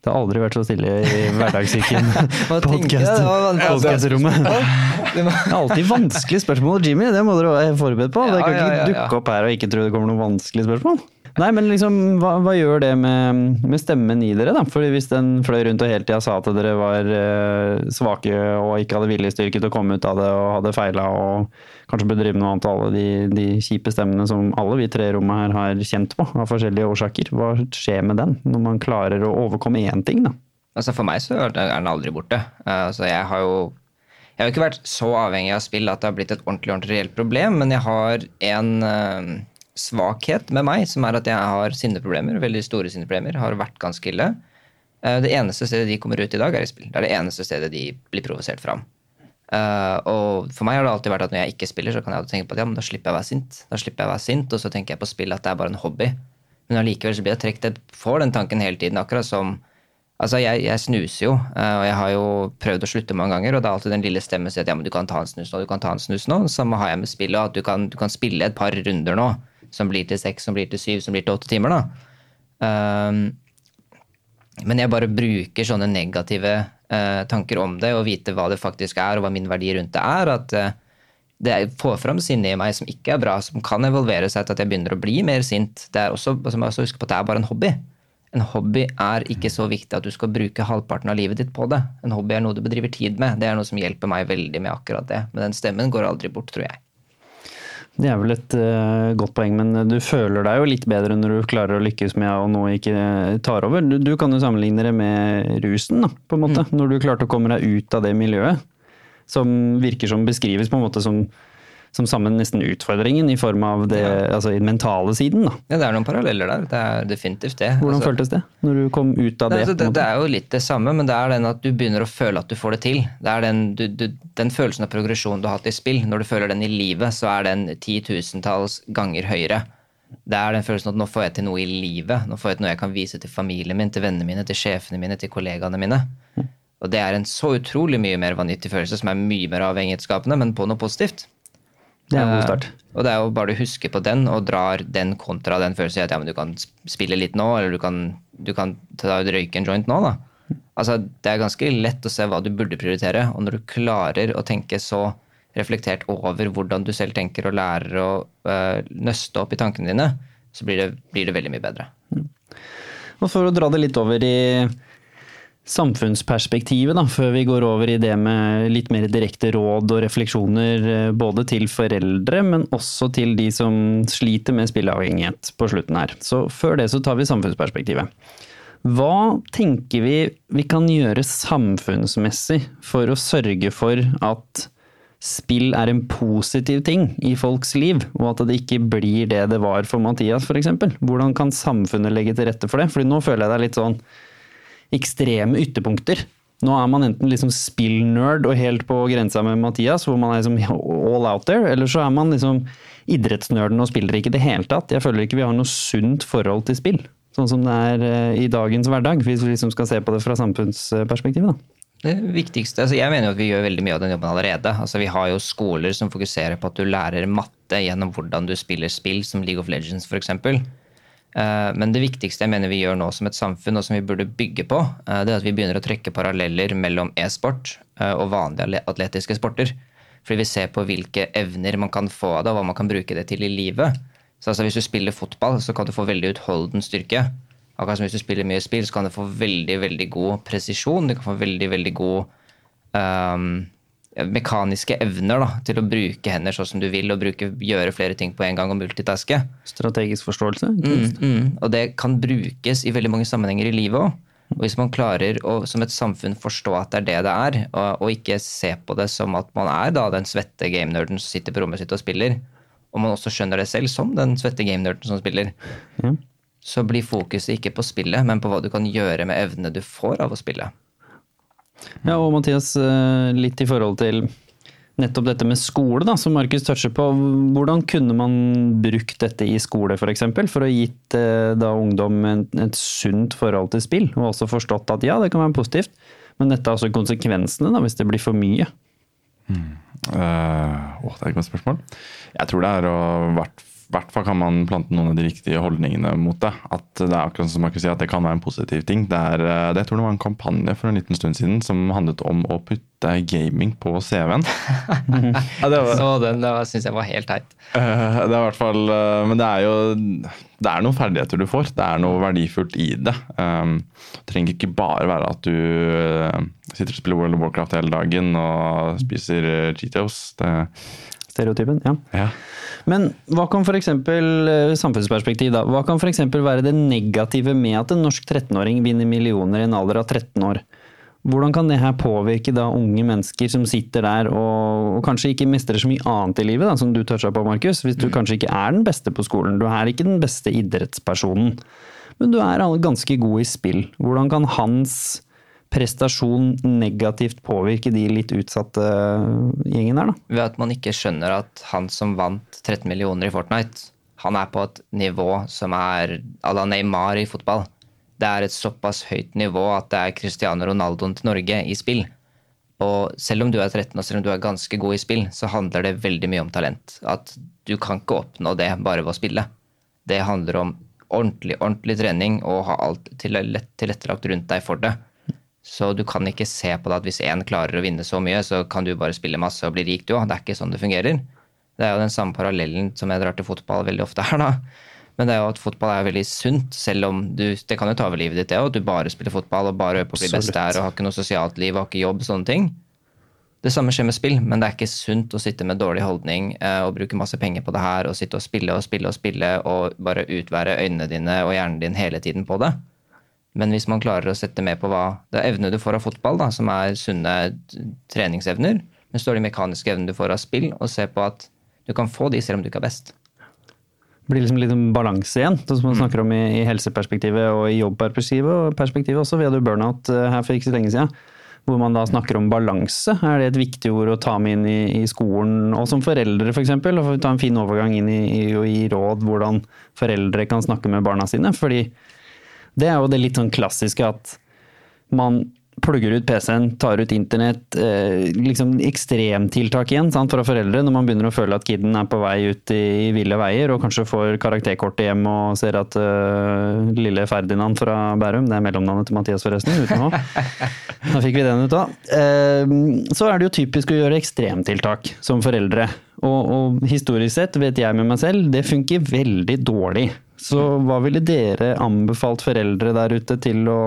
Det har aldri vært så stille i hverdagssyken-podkastrommet. Det. Det er alltid vanskelige spørsmål, Jimmy. Det må dere være forberedt på. Kan Ja, ja, ikke ja, ja. dukke opp her og ikke tro det kommer noen vanskelige spørsmål. Nei, men liksom, hva, hva gjør det med, med stemmen i dere, da? Fordi hvis den fløy rundt og hele tida sa at dere var eh, svake og ikke hadde viljestyrke til å komme ut av det og hadde feila og kanskje burde drive med noe annet, alle de, de kjipe stemmene som alle vi tre i rommet her har kjent på av forskjellige årsaker, hva skjer med den når man klarer å overkomme én ting, da? Altså For meg så er den aldri borte. Altså jeg har jo jeg har ikke vært så avhengig av spill at det har blitt et ordentlig, ordentlig reelt problem, men jeg har en eh, svakhet med meg, som er at jeg har sinneproblemer. Veldig store sinneproblemer. Har vært ganske ille. Eh, Det eneste stedet de kommer ut i dag, er i spill. Det er det eneste stedet de blir provosert fram. Eh, og for meg har det alltid vært at når jeg ikke spiller, så kan jeg tenke på at ja, men da slipper jeg å være sint. Da slipper jeg å være sint, Og så tenker jeg på spill at det er bare en hobby. Men allikevel så blir jeg trukket får den tanken hele tiden, akkurat som Altså, jeg, jeg snuser jo, eh, og jeg har jo prøvd å slutte mange ganger, og det er alltid den lille stemmen som sier at ja, men du kan ta en snus nå, du kan ta en snus nå. Samme har jeg med spillet, at du kan, du kan spille et par runder nå, som blir til seks, som blir til syv, som blir til åtte timer, da. Um, men jeg bare bruker sånne negative uh, tanker om det, og vite hva det faktisk er, og hva min verdi rundt det er. At uh, det får fram sinne i meg som ikke er bra, som kan evolvere seg til at jeg begynner å bli mer sint. Det er også, jeg også husker på at det er bare en hobby. En hobby er ikke så viktig at du skal bruke halvparten av livet ditt på det. En hobby er noe du bedriver tid med. Det er noe som hjelper meg veldig med akkurat det. Men den stemmen går aldri bort, tror jeg. Det er vel et uh, godt poeng, men du føler deg jo litt bedre når du klarer å lykkes med å nå ikke tar over. Du, du kan jo sammenligne det med rusen, da, på en måte. Mm. Når du klarte å komme deg ut av det miljøet. Som virker som beskrives på en måte som som sammen nesten utfordringen i form av det, ja. altså den mentale siden. Da. Ja, det er noen paralleller der. Det er definitivt det. Hvordan altså, føltes det når du kom ut av det? Altså, det, det, er jo litt det samme, men det er den at du begynner å føle at du får det til. Det er den, du, du, den følelsen av progresjon du har hatt i spill. Når du føler den i livet, så er den titusentalls ganger høyere. Det er den følelsen at nå får jeg til noe i livet. Nå får jeg til noe jeg kan vise til familien min, til vennene mine, til sjefene mine, til kollegaene mine. Og det er en så utrolig mye mer vanvittig følelse som er mye mer avhengighetsskapende, men på noe positivt. Det er en god start. Uh, og det er jo bare du husker på den og drar den kontra den følelsen at ja, men du kan spille litt nå, eller du kan, du kan ta ut røyke en joint nå, da. Altså, det er ganske lett å se hva du burde prioritere, og når du klarer å tenke så reflektert over hvordan du selv tenker, og lærer å uh, nøste opp i tankene dine, så blir det, blir det veldig mye bedre. Mm. Og for å dra det litt over i samfunnsperspektivet, da, før vi går over i det med litt mer direkte råd og refleksjoner eh, både til foreldre, men også til de som sliter med spilleavhengighet på slutten her. Så før det så tar vi samfunnsperspektivet. Hva tenker vi vi kan gjøre samfunnsmessig for å sørge for at spill er en positiv ting i folks liv, og at det ikke blir det det var for Mathias f.eks.? Hvordan kan samfunnet legge til rette for det? Fordi nå føler jeg det er litt sånn ekstreme ytterpunkter. Nå er man enten liksom spillnerd og helt på grensa med Mathias, hvor man er liksom all out there, eller så er man liksom idrettsnerden og spiller ikke i det hele tatt. Jeg føler ikke vi har noe sunt forhold til spill, sånn som det er eh, i dagens hverdag, hvis vi liksom skal se på det fra samfunnsperspektivet. da. Det viktigste, altså Jeg mener jo at vi gjør veldig mye av den jobben allerede. Altså Vi har jo skoler som fokuserer på at du lærer matte gjennom hvordan du spiller spill, som League of Legends f.eks. Eh, men det viktigste jeg mener vi gjør nå som et samfunn, og som vi burde bygge på, eh, det er at vi begynner å trekke paralleller mellom e-sport eh, og vanlige atletiske sporter. Fordi vi ser på hvilke evner man kan få av det, og hva man kan bruke det til i livet. Så altså, Hvis du spiller fotball, så kan du få veldig utholden styrke. Akkurat som hvis du spiller mye spill, så kan du få veldig veldig god presisjon. Du kan få veldig, veldig god um, mekaniske evner da, til å bruke hender sånn som du vil, og bruke, gjøre flere ting på en gang og multitaske. Strategisk forståelse. Mm, mm. Og det kan brukes i veldig mange sammenhenger i livet òg. Og hvis man klarer å som et samfunn forstå at det er det det er, og, og ikke se på det som at man er da den svette gamenerden som sitter på rommet sitt og spiller, og man også skjønner det selv som den svette gamenerden som spiller, mm. så blir fokuset ikke på spillet, men på hva du kan gjøre med evnene du får av å spille. Ja, og Mathias, eh, litt i forhold til nettopp dette med skole, da, som Markus toucher på. Hvordan kunne man brukt dette i skole f.eks., for, eksempel, for å gitt eh, da ungdom et, et sunt forhold til spill? Og også forstått at ja, det kan være positivt, men dette er også konsekvensene da, hvis det blir for mye. Mm. Uh, å, det er et godt spørsmål. Jeg tror det er å hvert hvert fall kan man plante noen av de riktige holdningene mot det. At det er akkurat som man kan si at det kan være en positiv ting. Det, er, eh, det jeg tror det var en kampanje for en liten stund siden som handlet om å putte gaming på CV-en. ja, var, Så den syns jeg var helt teit. Uh, det er i hvert fall uh, Men det er jo det er noen ferdigheter du får. Det er noe verdifullt i det. Um, det trenger ikke bare være at du sitter og spiller World of Warcraft hele dagen og spiser Cheetos. Det stereotypen. Ja. ja. Men hva kan f.eks. eksempel, samfunnsperspektiv da, hva kan f.eks. være det negative med at en norsk 13-åring vinner millioner i en alder av 13 år? Hvordan kan det her påvirke da unge mennesker som sitter der og, og kanskje ikke mestrer så mye annet i livet, da, som du toucha på, Markus? Hvis du mm. kanskje ikke er den beste på skolen, du er ikke den beste idrettspersonen, men du er ganske god i spill. Hvordan kan hans prestasjon negativt påvirke de litt utsatte gjengen der, da? Ved at man ikke skjønner at han som vant 13 millioner i Fortnite, han er på et nivå som er à la Neymar i fotball. Det er et såpass høyt nivå at det er Cristiano Ronaldoen til Norge i spill. Og selv om du er 13 og selv om du er ganske god i spill, så handler det veldig mye om talent. At du kan ikke oppnå det bare ved å spille. Det handler om ordentlig, ordentlig trening og ha alt tilrettelagt rundt deg for det. Så du kan ikke se på det at hvis én klarer å vinne så mye, så kan du bare spille masse og bli rik du òg. Det er ikke sånn det fungerer. Det er jo den samme parallellen som jeg drar til fotball veldig ofte her, da. Men det er jo at fotball er veldig sunt, selv om du Det kan jo ta over livet ditt, det òg. Du bare spiller fotball og bare øver på å bli best der og har ikke noe sosialt liv og har ikke jobb, sånne ting. Det samme skjer med spill, men det er ikke sunt å sitte med dårlig holdning eh, og bruke masse penger på det her og sitte og spille og spille og spille og bare utvære øynene dine og hjernen din hele tiden på det. Men hvis man klarer å sette med på hva det er evnene du får av fotball, da, som er sunne treningsevner, men så er de mekaniske evnene du får av spill, og se på at du kan få de selv om du ikke er best Det blir liksom litt balanse igjen, som man mm. snakker om i, i, helseperspektivet og i jobbperspektivet, og perspektivet også. Vi hadde jo burnout eh, her for ikke så lenge siden. Hvor man da snakker om balanse. Er det et viktig ord å ta med inn i, i skolen, og som foreldre f.eks.? For og ta en fin overgang inn i, i, i råd hvordan foreldre kan snakke med barna sine. Fordi det er jo det litt sånn klassiske at man plugger ut PC-en, tar ut internett. Eh, liksom Ekstremtiltak igjen sant, fra foreldre når man begynner å føle at kiden er på vei ut i, ville veier, og kanskje får karakterkortet hjem og ser at uh, lille Ferdinand fra Bærum Det er mellomnavnet til Mathias, forresten. uten å. Da fikk vi den ut da. Eh, så er det jo typisk å gjøre ekstremtiltak som foreldre. Og, og historisk sett, vet jeg med meg selv, det funker veldig dårlig. Så hva ville dere anbefalt foreldre der ute til å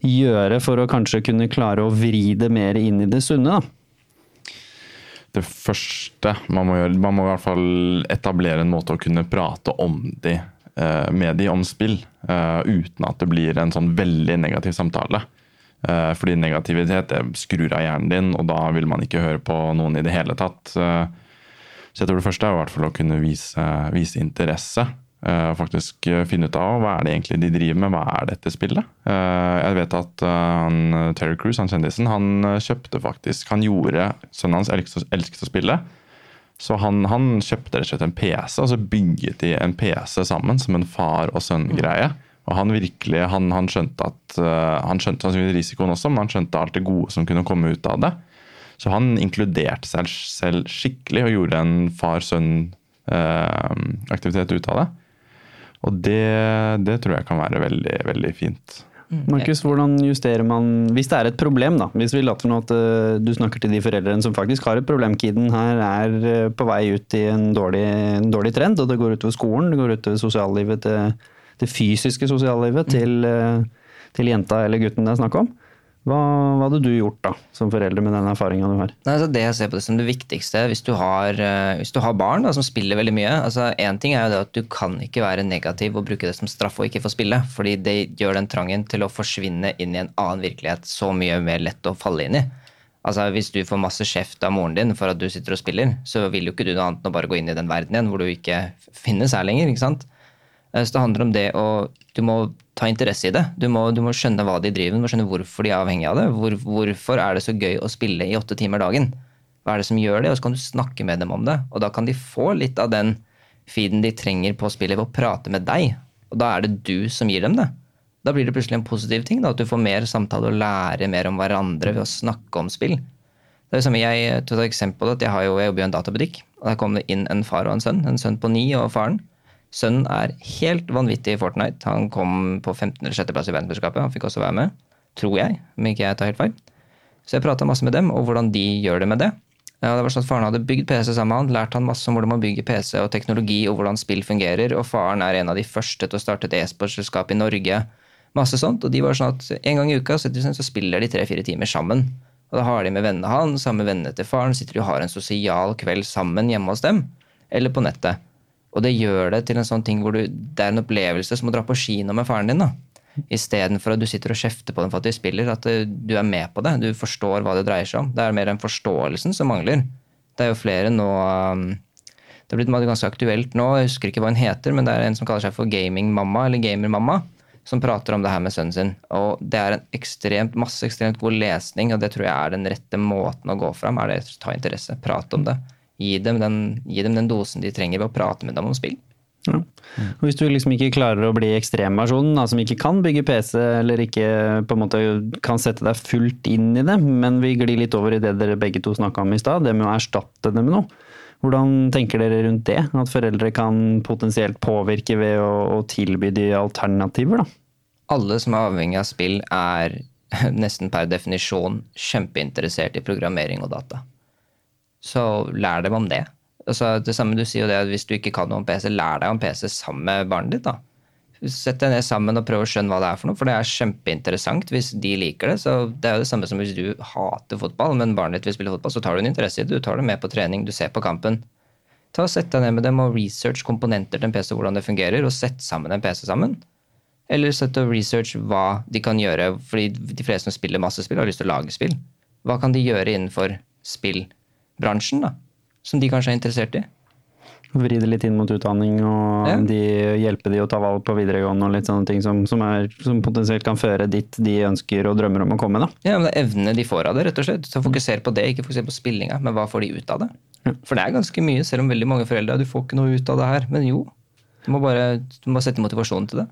gjøre for å kanskje kunne klare å vri det mer inn i det sunne? da? Det første man må gjøre, man må i hvert fall etablere en måte å kunne prate om de, eh, med de om spill, eh, uten at det blir en sånn veldig negativ samtale. Eh, fordi negativitet skrur av hjernen din, og da vil man ikke høre på noen i det hele tatt. Så jeg tror det første er i hvert fall å kunne vise, vise interesse. Uh, faktisk finne ut av hva er det egentlig de driver med, hva er dette spillet. Uh, jeg vet at uh, Terry Cruise, han kjendisen, han kjøpte faktisk Han gjorde Sønnen hans elsket, elsket å spille. Så han, han, kjøpte rett og slett en PC, og så bygget de en PC sammen som en far og sønn-greie. Og han virkelig, han, han skjønte at Han skjønte sannsynligvis risikoen også, men han skjønte alt det gode som kunne komme ut av det. Så han inkluderte seg selv skikkelig og gjorde en far-sønn-aktivitet ut av det. Og det, det tror jeg kan være veldig, veldig fint. Mm. Markus, hvordan justerer man Hvis det er et problem, da. Hvis vi later nå at uh, du snakker til de foreldrene som faktisk har et problem. Kiden her er uh, på vei ut i en dårlig, en dårlig, trend, og det går utover skolen, det går utover sosiallivet til det fysiske sosiallivet mm. til, uh, til jenta eller gutten det er snakk om. Hva, hva, hadde du gjort da, som forelder med den erfaringa du har? Nei, altså det jeg ser på det som det viktigste, hvis du har, uh, hvis du har barn da, som spiller veldig mye altså Én ting er jo det at du kan ikke være negativ og bruke det som straff og ikke få spille. fordi det gjør den trangen til å forsvinne inn i en annen virkelighet så mye mer lett å falle inn i. Altså Hvis du får masse kjeft av moren din for at du sitter og spiller, så vil jo ikke du noe annet enn å bare gå inn i den verden igjen hvor du ikke finnes her lenger. ikke sant? Eh, så det handler om det å Du må ta interesse i det. Du må, du må skjønne hva de driver med, du må skjønne hvorfor de er avhengig av det. Hvor, hvorfor er det så gøy å spille i åtte timer dagen? Hva er det som gjør det? Og så kan du snakke med dem om det. Og da kan de få litt av den feeden de trenger på spillet ved å prate med deg. Og da er det du som gir dem det. Da blir det plutselig en positiv ting. Da, at du får mer samtale og lære mer om hverandre ved å snakke om spill. Det er det samme, jeg, til et eksempel, at jeg, har jo, jeg jobber i en databutikk. og Der kom det inn en far og en sønn. En sønn på ni og faren. Sønnen er helt vanvittig i Fortnite. Han kom på 15. eller 6. plass i verdensmesterskapet. Han fikk også være med, tror jeg, om ikke jeg tar helt feil. Så jeg prata masse med dem og hvordan de gjør det med det. Ja, det var sånn at Faren hadde bygd PC sammen med han, lært han masse om hvordan man bygger PC og teknologi og hvordan spill fungerer. Og faren er en av de første til å starte et e-sportselskap i Norge. Masse sånt, og de var sånn at En gang i uka så spiller de tre-fire timer sammen. Og Da har de med vennene hans, sammen med vennene til faren, sitter de og har en sosial kveld sammen hjemme hos dem. Eller på nettet. Og det gjør det til en sånn ting hvor du, det er en opplevelse som å dra på kino med faren din. da. Istedenfor at du sitter og kjefter på dem for at de spiller. At eh, du er med på det. Du forstår hva det dreier seg om. Det er mer den forståelsen som mangler. Det er jo flere nå um, Det har blitt ganske aktuelt nå. Jeg husker ikke hva hun heter, men det er en som kaller seg for gamingmamma eller gamermamma. som prater om det her med sønnen sin. Og det er en ekstremt, masse ekstremt god lesning, og det tror jeg er den rette måten å gå fram. er det å Ta interesse, prate om det. Gi dem, den, gi dem den dosen de trenger ved å prate med dem om spill. Ja. Og hvis du liksom ikke klarer å bli ekstremversjonen, da, som ikke kan bygge PC, eller ikke på en måte kan sette deg fullt inn i det, men vi glir litt over i det dere begge to snakka om i stad, det med å erstatte det med noe. Hvordan tenker dere rundt det? At foreldre kan potensielt påvirke ved å, å tilby de alternativer, da? Alle som er avhengig av spill, er nesten per definisjon kjempeinteressert i programmering og data. Så lær dem om det. Altså, det samme du sier jo det at Hvis du ikke kan noe om PC, lær deg om PC sammen med barnet ditt. da. Sett deg ned sammen og prøv å skjønne hva det er for noe, for det er kjempeinteressant hvis de liker det. Så Det er jo det samme som hvis du hater fotball, men barnet ditt vil spille fotball, så tar du en interesse i det. Du tar det med på trening, du ser på kampen. Ta og Sett deg ned med dem og research komponenter til en PC, hvordan det fungerer, og sett sammen en PC sammen. Eller sett og research hva de kan gjøre, fordi de fleste som spiller masse spill, har lyst til å lage spill. Hva kan de gjøre innenfor spillbransjen, da? Som de kanskje er interessert i? Vri det litt inn mot utdanning og Ja. de, hjelpe de å ta valg på videregående og litt sånne ting som, som, er, som potensielt kan føre dit de ønsker og drømmer om å komme. da. Ja, men det er evnene de får av det, rett og slett. Så fokuser på det, ikke fokuser på spillinga, men hva får de ut av det? For det er ganske mye, selv om veldig mange foreldre du får ikke noe ut av det her. Men jo, du må bare du må sette motivasjonen til det.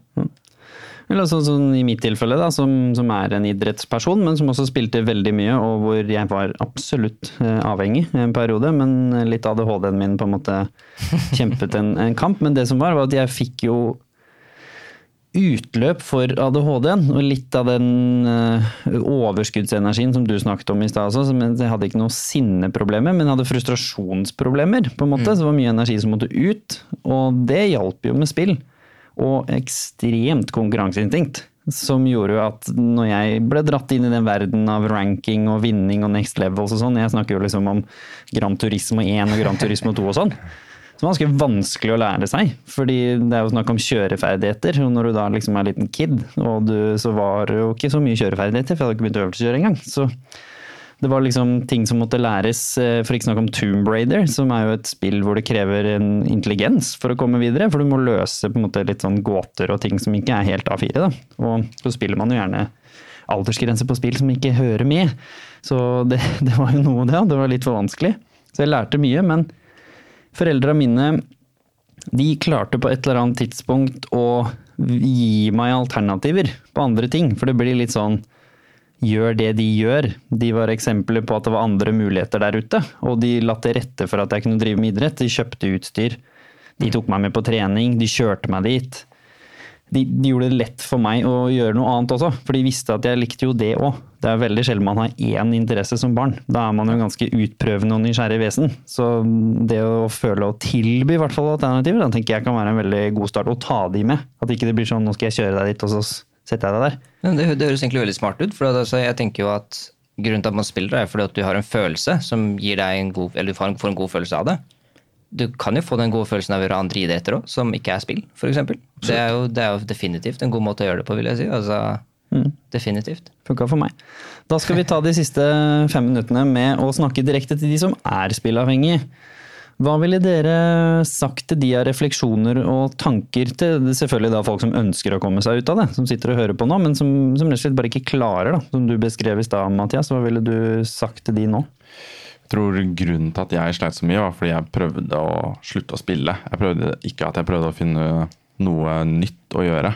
Eller sånn, sånn I mitt tilfelle, da, som, som er en idrettsperson, men som også spilte veldig mye, og hvor jeg var absolutt eh, avhengig en periode. Men litt ADHD-en min på en måte kjempet en, en kamp. Men det som var, var at jeg fikk jo utløp for ADHD-en, og litt av den eh, overskuddsenergien som du snakket om i stad også. Jeg hadde ikke noe sinneproblemer, men hadde frustrasjonsproblemer. på en måte, Så det var mye energi som måtte ut, og det hjalp jo med spill. Og ekstremt konkurranseinstinkt. Som gjorde at når jeg ble dratt inn i den verden av ranking og vinning og next levels og sånn, jeg snakker jo liksom om Grand Turismo 1 og Grand Turismo 2 og sånn, som er ganske vanskelig å lære seg. Fordi det er jo snakk om kjøreferdigheter. Og når du da liksom er liten kid, og du, så var det jo ikke så mye kjøreferdigheter, for jeg hadde ikke begynt å øvelseskjøre engang. Så det var liksom ting som måtte læres, eh, for ikke snakke om Tomb Raider, som er jo et spill hvor det krever en intelligens for å komme videre. For du må løse på en måte litt sånn gåter og ting som ikke er helt A4. da. Og så spiller man jo gjerne aldersgrense på spill som ikke hører med. Så det, det var jo noe, det. Det var litt for vanskelig. Så jeg lærte mye, men foreldra mine de klarte på et eller annet tidspunkt å gi meg alternativer på andre ting. For det blir litt sånn gjør det de gjør. De var eksempler på at det var andre muligheter der ute. Og de la til rette for at jeg kunne drive med idrett. De kjøpte utstyr. De tok meg med på trening. De kjørte meg dit. De, de gjorde det lett for meg å gjøre noe annet også, for de visste at jeg likte jo det òg. Det er veldig sjelden man har én interesse som barn. Da er man jo ganske utprøvende og nysgjerrig vesen. Så det å føle å tilby i hvert fall alternativer, da tenker jeg kan være en veldig god start. Å ta de med. At ikke det blir sånn nå skal jeg kjøre deg dit, og så setter jeg deg der. Men det, det høres egentlig veldig smart ut. for altså, jeg tenker jo at Grunnen til at man spiller, er fordi at du har en følelse som gir deg en god, eller du får en, god følelse av det. Du kan jo få den gode følelsen av å gjøre andre idretter òg, som ikke er spill, For Det, er jo- det er jo definitivt en god måte å gjøre det på, vil jeg si. Altså, Definitivt. Funka for meg. Da skal vi ta de siste fem minuttene med å snakke direkte til de som er spillavhengige. Hva ville dere sagt til de av refleksjoner og tanker til selvfølgelig da folk som ønsker å komme seg ut av det, som sitter og hører på nå, men som, som rett og slett bare ikke klarer, da, som du beskrev i stad, Mathias. Hva ville du sagt til de nå? Jeg tror grunnen til at jeg sleit så mye, var fordi jeg prøvde å slutte å spille. Jeg prøvde Ikke at jeg prøvde å finne noe nytt å gjøre.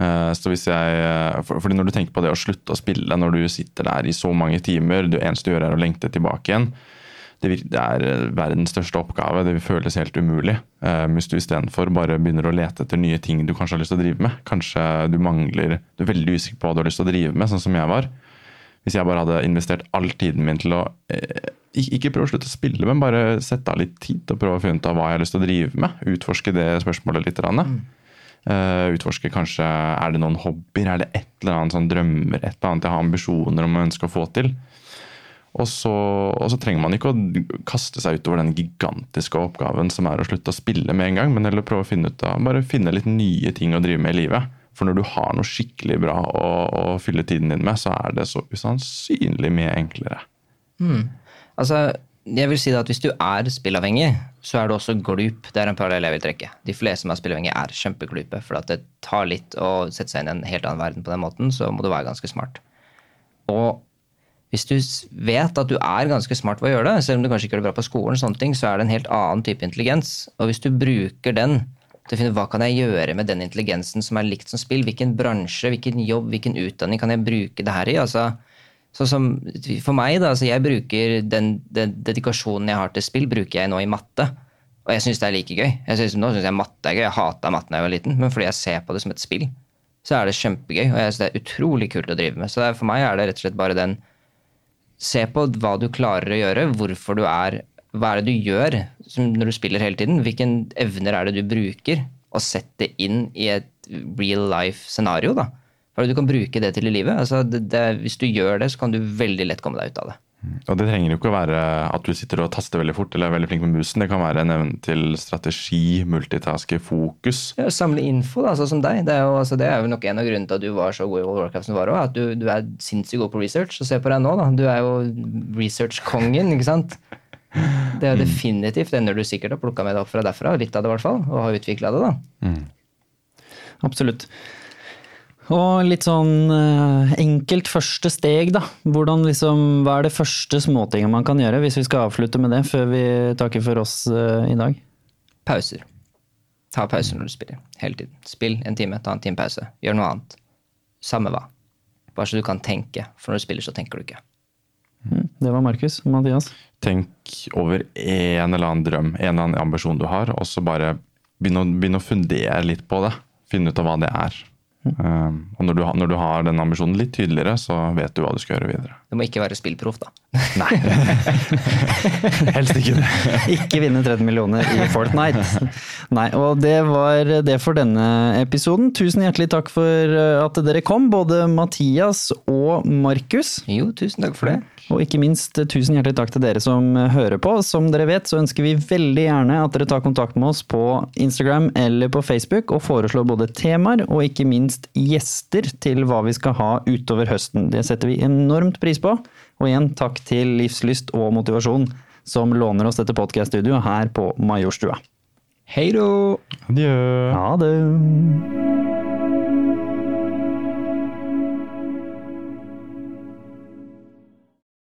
Eh, Så hvis jeg, fordi Når du tenker på det å slutte å spille, når du sitter der i så mange timer, det eneste du gjør er å lengte tilbake igjen, det, det er eh, verdens største oppgave. Det føles helt umulig. Eh, Hvis du istedenfor bare begynner å lete etter nye ting du kanskje har lyst til å drive med. Kanskje du mangler Du er veldig usikker på hva du har lyst til å drive med, sånn som jeg var. Hvis jeg bare hadde investert all tiden min til å eh, ikke prøve å slutte å spille, men bare sette av litt tid å prøve å finne ut av hva jeg har lyst til å drive med. Utforske det spørsmålet litt. Mm. Utforske kanskje er det noen hobbyer, er det et eller annet sånn drømmer, et eller annet jeg har ambisjoner om å ønske å få til. Og så, og så trenger man ikke å kaste seg utover den gigantiske oppgaven som er å slutte å spille med en gang, men heller prøve å finne ut av, bare finne litt nye ting å drive med i livet. For når du har noe skikkelig bra å, å fylle tiden din med, så er det så usannsynlig mye enklere. Altså, jeg vil si at hvis du er spillavhengig, så er du også glup. Det er en parallell jeg vil trekke. De fleste som er spillavhengige, er kjempeglupe. For det tar litt å sette seg inn i en helt annen verden på den måten, så må du være ganske smart. Og hvis du vet at du er ganske smart ved å gjøre det, selv om du kanskje ikke gjør det bra på skolen, sånne ting, så er det en helt annen type intelligens. Og hvis du bruker den til å finne hva kan jeg gjøre med den intelligensen som er likt som spill, hvilken bransje, hvilken jobb, hvilken utdanning kan jeg bruke det her i? altså så som For meg, da, altså jeg bruker den, den dedikasjonen jeg har til spill, bruker jeg nå i matte. Og jeg syns det er like gøy. Jeg synes, nå syns jeg matte er gøy. Jeg hata matte da jeg var liten, men fordi jeg ser på det som et spill, så er det kjempegøy. Og jeg synes det er utrolig kult å drive med. Så er, for meg er det rett og slett bare den Se på hva du klarer å gjøre, hvorfor du er Hva er det du gjør når du spiller hele tiden? Hvilke evner er det du bruker? Og sett det inn i et real life-scenario, da. For du kan bruke det til i livet. Altså, det, det, hvis du gjør det, så kan du veldig lett komme deg ut av det. Og det trenger jo ikke å være at du sitter og taster veldig fort eller er veldig flink med musen. Det kan være en evne til strategi, multitaske, fokus. Ja, Samle info, da, sånn som deg. Det er, jo, altså, det er jo nok en av grunnene til at du var så god i World Warcraft som du var òg. At du, du er sinnssykt god på research. Og se på deg nå, da. Du er jo research-kongen, ikke sant. Det er jo definitivt ender du sikkert har plukka med deg opp fra derfra. Litt av det, i hvert fall. Og har utvikla det, da. Absolutt. Og litt sånn eh, enkelt første steg, da. Hvordan liksom, hva er det første småtinget man kan gjøre, hvis vi skal avslutte med det før vi takker for oss eh, i dag? Pauser. Ta pauser når du spiller. Hele tiden. Spill en time, ta en time pause. Gjør noe annet. Samme hva. Bare så du kan tenke. For når du spiller, så tenker du ikke. Mm, Det var Markus. Mathias? Tenk over en eller annen drøm, en eller annen ambisjon du har, og så bare begynn å, begynn å fundere litt på det. Finne ut av hva det er. Um, og når du, når du har den ambisjonen litt tydeligere, så vet du hva du skal gjøre videre. Du må ikke være spillproff, da. Nei. Helst ikke det. Ikke vinne 30 millioner i Fortnite. Nei, og det var det for denne episoden. Tusen hjertelig takk for eh, at dere kom, både Mathias og Markus. Jo, tusen takk for det. Og ikke minst eh, tusen hjertelig takk til dere som eh, hører på. Som dere vet, så ønsker vi veldig gjerne at dere tar kontakt med oss på Instagram eller på Facebook og foreslår både temaer og ikke minst gjester til hva vi skal ha utover høsten. Det setter vi enormt pris på. Og igjen takk til Livslyst og Motivasjon som låner oss dette podkast-studioet her på Majorstua. Hei då! Adjø. Ha det!